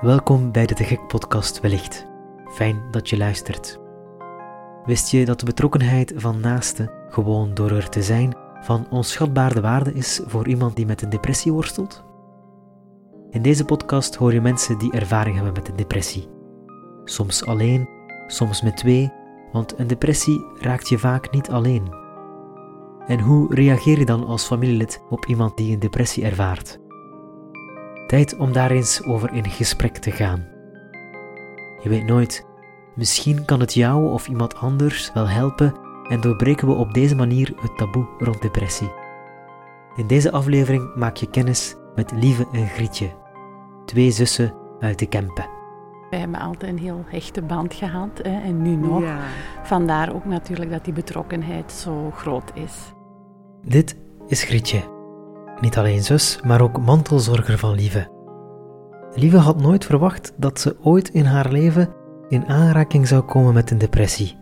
Welkom bij de De Gek podcast wellicht. Fijn dat je luistert. Wist je dat de betrokkenheid van naasten, gewoon door er te zijn, van onschatbare waarde is voor iemand die met een depressie worstelt? In deze podcast hoor je mensen die ervaring hebben met een depressie. Soms alleen, soms met twee, want een depressie raakt je vaak niet alleen. En hoe reageer je dan als familielid op iemand die een depressie ervaart? Tijd om daar eens over in gesprek te gaan. Je weet nooit, misschien kan het jou of iemand anders wel helpen en doorbreken we op deze manier het taboe rond depressie. In deze aflevering maak je kennis met Lieve en Grietje, twee zussen uit de Kempen. We hebben altijd een heel hechte band gehad hè, en nu nog. Ja. Vandaar ook natuurlijk dat die betrokkenheid zo groot is. Dit is Grietje. Niet alleen zus, maar ook mantelzorger van Lieve. Lieve had nooit verwacht dat ze ooit in haar leven in aanraking zou komen met een depressie.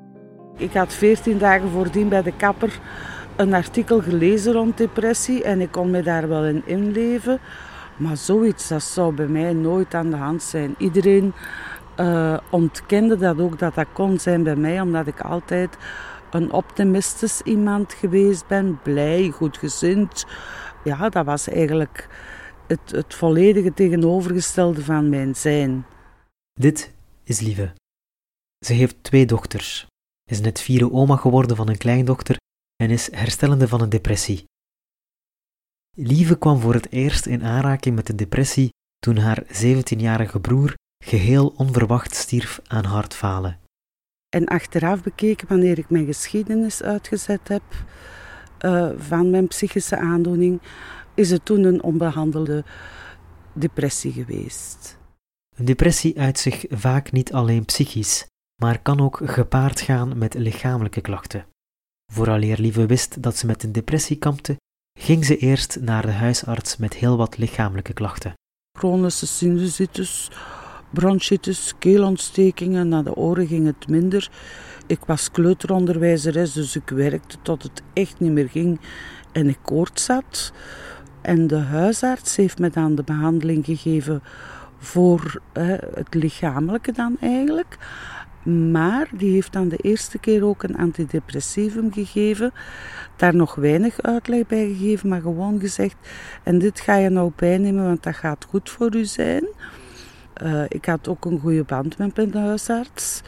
Ik had 14 dagen voordien bij de kapper een artikel gelezen rond depressie en ik kon me daar wel in inleven. Maar zoiets, dat zou bij mij nooit aan de hand zijn. Iedereen eh, ontkende dat ook, dat dat kon zijn bij mij, omdat ik altijd een optimistisch iemand geweest ben. Blij, goedgezind. Ja, dat was eigenlijk het, het volledige tegenovergestelde van mijn zijn. Dit is Lieve. Ze heeft twee dochters, is net vierde oma geworden van een kleindochter en is herstellende van een depressie. Lieve kwam voor het eerst in aanraking met de depressie toen haar 17-jarige broer geheel onverwacht stierf aan hartfalen. En achteraf bekeken, wanneer ik mijn geschiedenis uitgezet heb uh, van mijn psychische aandoening, is het toen een onbehandelde depressie geweest. Een depressie uit zich vaak niet alleen psychisch, maar kan ook gepaard gaan met lichamelijke klachten. Vooraleer Lieve wist dat ze met een depressie kampte, ging ze eerst naar de huisarts met heel wat lichamelijke klachten. Chronische sinusitis, bronchitis, keelontstekingen, naar de oren ging het minder. Ik was kleuteronderwijzeres, dus ik werkte tot het echt niet meer ging en ik koorts zat. En de huisarts heeft me dan de behandeling gegeven voor hè, het lichamelijke dan eigenlijk. Maar die heeft dan de eerste keer ook een antidepressivum gegeven. Daar nog weinig uitleg bij gegeven, maar gewoon gezegd: En dit ga je nou bijnemen, want dat gaat goed voor u zijn. Uh, ik had ook een goede band met mijn huisarts.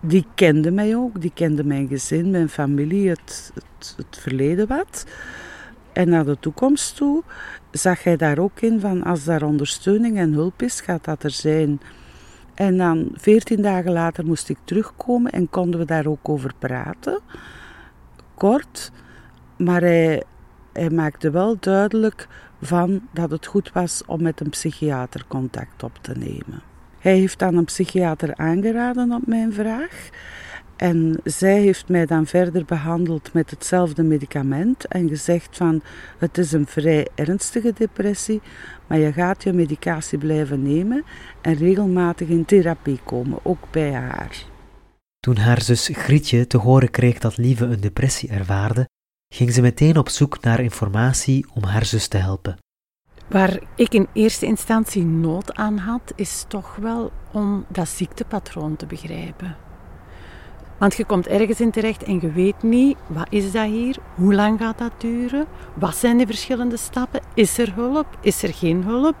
Die kende mij ook, die kende mijn gezin, mijn familie, het, het, het verleden wat. En naar de toekomst toe zag hij daar ook in van als daar ondersteuning en hulp is, gaat dat er zijn. En dan veertien dagen later moest ik terugkomen en konden we daar ook over praten. Kort, maar hij maakte wel duidelijk van dat het goed was om met een psychiater contact op te nemen. Hij heeft aan een psychiater aangeraden op mijn vraag. En zij heeft mij dan verder behandeld met hetzelfde medicament en gezegd van het is een vrij ernstige depressie, maar je gaat je medicatie blijven nemen en regelmatig in therapie komen, ook bij haar. Toen haar zus Grietje te horen kreeg dat Lieve een depressie ervaarde, ging ze meteen op zoek naar informatie om haar zus te helpen. Waar ik in eerste instantie nood aan had, is toch wel om dat ziektepatroon te begrijpen. Want je komt ergens in terecht en je weet niet, wat is dat hier? Hoe lang gaat dat duren? Wat zijn de verschillende stappen? Is er hulp? Is er geen hulp?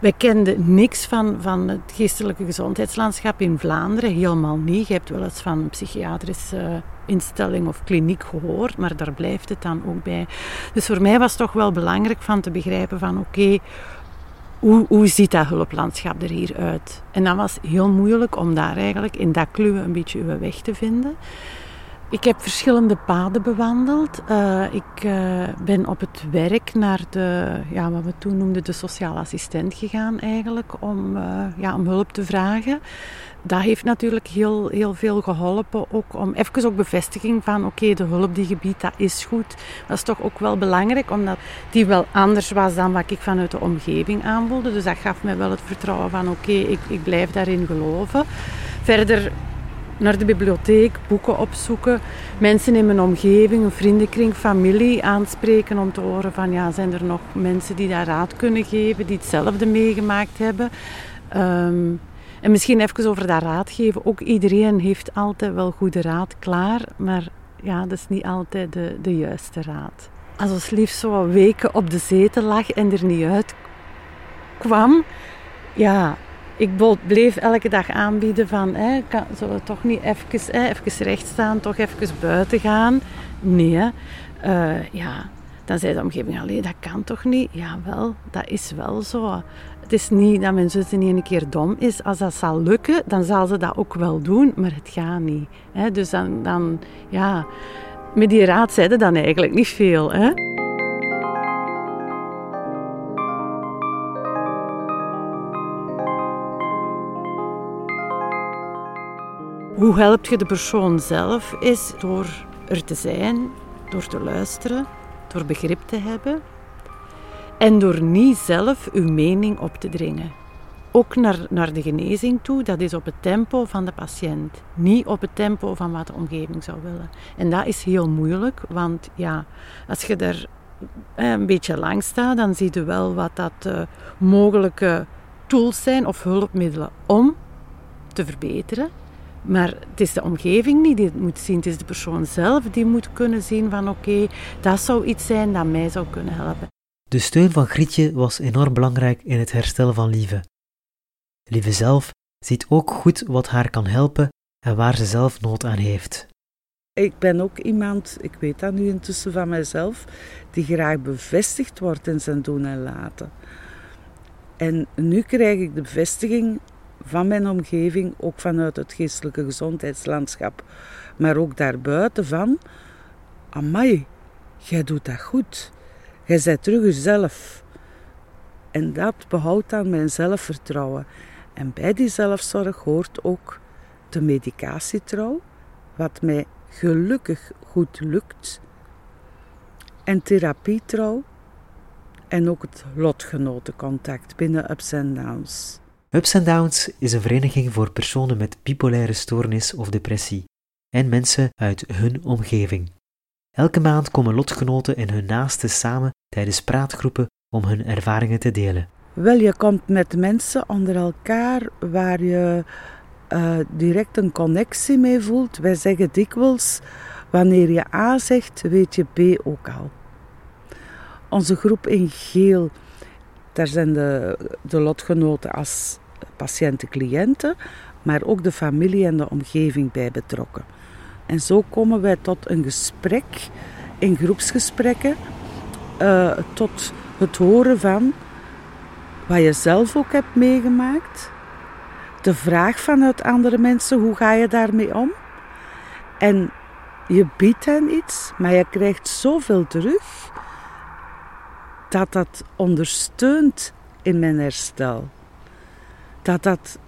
Wij kenden niks van, van het geestelijke gezondheidslandschap in Vlaanderen, helemaal niet. Je hebt wel eens van een psychiatrische instelling of kliniek gehoord, maar daar blijft het dan ook bij. Dus voor mij was het toch wel belangrijk van te begrijpen van oké, hoe, hoe ziet dat hulplandschap er hier uit? En dat was heel moeilijk om daar eigenlijk in dat kluwen een beetje uw weg te vinden. Ik heb verschillende paden bewandeld. Uh, ik uh, ben op het werk naar de, ja, wat we toen noemden de sociaal assistent gegaan eigenlijk, om, uh, ja, om hulp te vragen. Dat heeft natuurlijk heel, heel veel geholpen, ook om even ook bevestiging van oké, de hulp die gebied, dat is goed. Dat is toch ook wel belangrijk, omdat die wel anders was dan wat ik vanuit de omgeving aanvoelde. Dus dat gaf mij wel het vertrouwen van oké, ik, ik blijf daarin geloven. Verder naar de bibliotheek, boeken opzoeken, mensen in mijn omgeving, een vriendenkring, familie aanspreken om te horen van ja, zijn er nog mensen die daar raad kunnen geven, die hetzelfde meegemaakt hebben. Ehm, en misschien even over dat raad geven. Ook iedereen heeft altijd wel goede raad klaar, maar ja, dat is niet altijd de, de juiste raad. Als ons lief zo weken op de zetel lag en er niet uit kwam, ja, ik bleef elke dag aanbieden van, hè, kan, zullen we toch niet even, hè, even recht staan, toch even buiten gaan? Nee, uh, ja, dan zei de omgeving, alleen dat kan toch niet? Ja, wel, dat is wel zo. Het is niet dat mijn zus niet een keer dom is. Als dat zal lukken, dan zal ze dat ook wel doen, maar het gaat niet. Hè? Dus dan, dan, ja, met die raad zeiden dan eigenlijk niet veel. Hè? Hoe help je de persoon zelf? Is door er te zijn, door te luisteren, door begrip te hebben en door niet zelf uw mening op te dringen. Ook naar, naar de genezing toe, dat is op het tempo van de patiënt, niet op het tempo van wat de omgeving zou willen. En dat is heel moeilijk, want ja, als je er eh, een beetje lang staat, dan zie je wel wat dat uh, mogelijke tools zijn of hulpmiddelen om te verbeteren. Maar het is de omgeving niet die het moet zien, het is de persoon zelf die moet kunnen zien van oké, dat zou iets zijn dat mij zou kunnen helpen. De steun van Grietje was enorm belangrijk in het herstellen van Lieve. Lieve zelf ziet ook goed wat haar kan helpen en waar ze zelf nood aan heeft. Ik ben ook iemand, ik weet dat nu intussen van mezelf, die graag bevestigd wordt in zijn doen en laten. En nu krijg ik de bevestiging van mijn omgeving, ook vanuit het geestelijke gezondheidslandschap, maar ook daarbuiten van, amai, jij doet dat goed. Jij bent terug jezelf. En dat behoudt aan mijn zelfvertrouwen. En bij die zelfzorg hoort ook de medicatietrouw, wat mij gelukkig goed lukt. En therapietrouw en ook het lotgenotencontact binnen Ups and Downs. Ups and Downs is een vereniging voor personen met bipolaire stoornis of depressie en mensen uit hun omgeving. Elke maand komen lotgenoten en hun naasten samen tijdens praatgroepen om hun ervaringen te delen. Wel, je komt met mensen onder elkaar waar je uh, direct een connectie mee voelt. Wij zeggen dikwijls, wanneer je A zegt, weet je B ook al. Onze groep in geel, daar zijn de, de lotgenoten als patiënten-cliënten, maar ook de familie en de omgeving bij betrokken. En zo komen wij tot een gesprek, in groepsgesprekken, uh, tot het horen van wat je zelf ook hebt meegemaakt. De vraag vanuit andere mensen, hoe ga je daarmee om? En je biedt hen iets, maar je krijgt zoveel terug dat dat ondersteunt in mijn herstel. Dat dat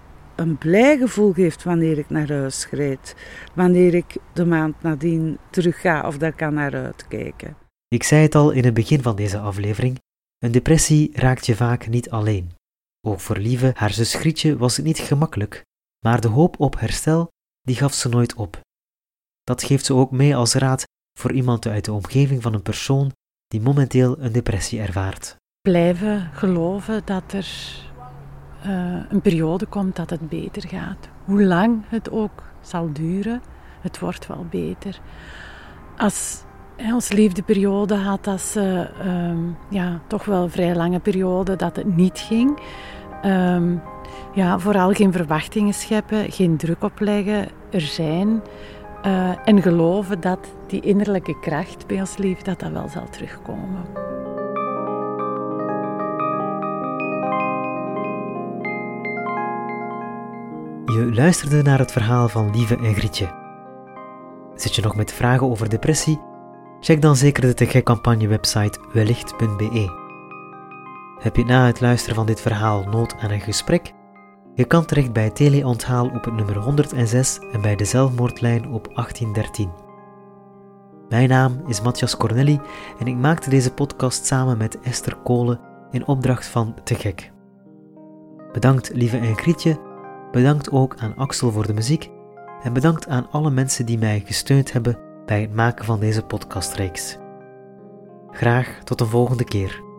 een blij gevoel geeft wanneer ik naar huis rijd. Wanneer ik de maand nadien terug ga of daar kan naar uitkijken. Ik zei het al in het begin van deze aflevering. Een depressie raakt je vaak niet alleen. Ook voor Lieve, haar zus Grietje, was het niet gemakkelijk, maar de hoop op herstel, die gaf ze nooit op. Dat geeft ze ook mee als raad voor iemand uit de omgeving van een persoon die momenteel een depressie ervaart. Blijven geloven dat er uh, een periode komt dat het beter gaat. Hoe lang het ook zal duren, het wordt wel beter. Als hè, ons liefdeperiode had, als uh, um, ja, toch wel een vrij lange periode dat het niet ging. Um, ja, vooral geen verwachtingen scheppen, geen druk opleggen, er zijn. Uh, en geloven dat die innerlijke kracht bij ons lief, dat dat wel zal terugkomen. Luisterde naar het verhaal van Lieve en Grietje. Zit je nog met vragen over depressie? Check dan zeker de Te campagne website wellicht.be. Heb je na het luisteren van dit verhaal nood aan een gesprek? Je kan terecht bij teleonthaal op het nummer 106 en bij de zelfmoordlijn op 1813. Mijn naam is Matthias Cornelli en ik maakte deze podcast samen met Esther Kolen in opdracht van Te Gek. Bedankt Lieve en Grietje Bedankt ook aan Axel voor de muziek en bedankt aan alle mensen die mij gesteund hebben bij het maken van deze podcastreeks. Graag tot een volgende keer.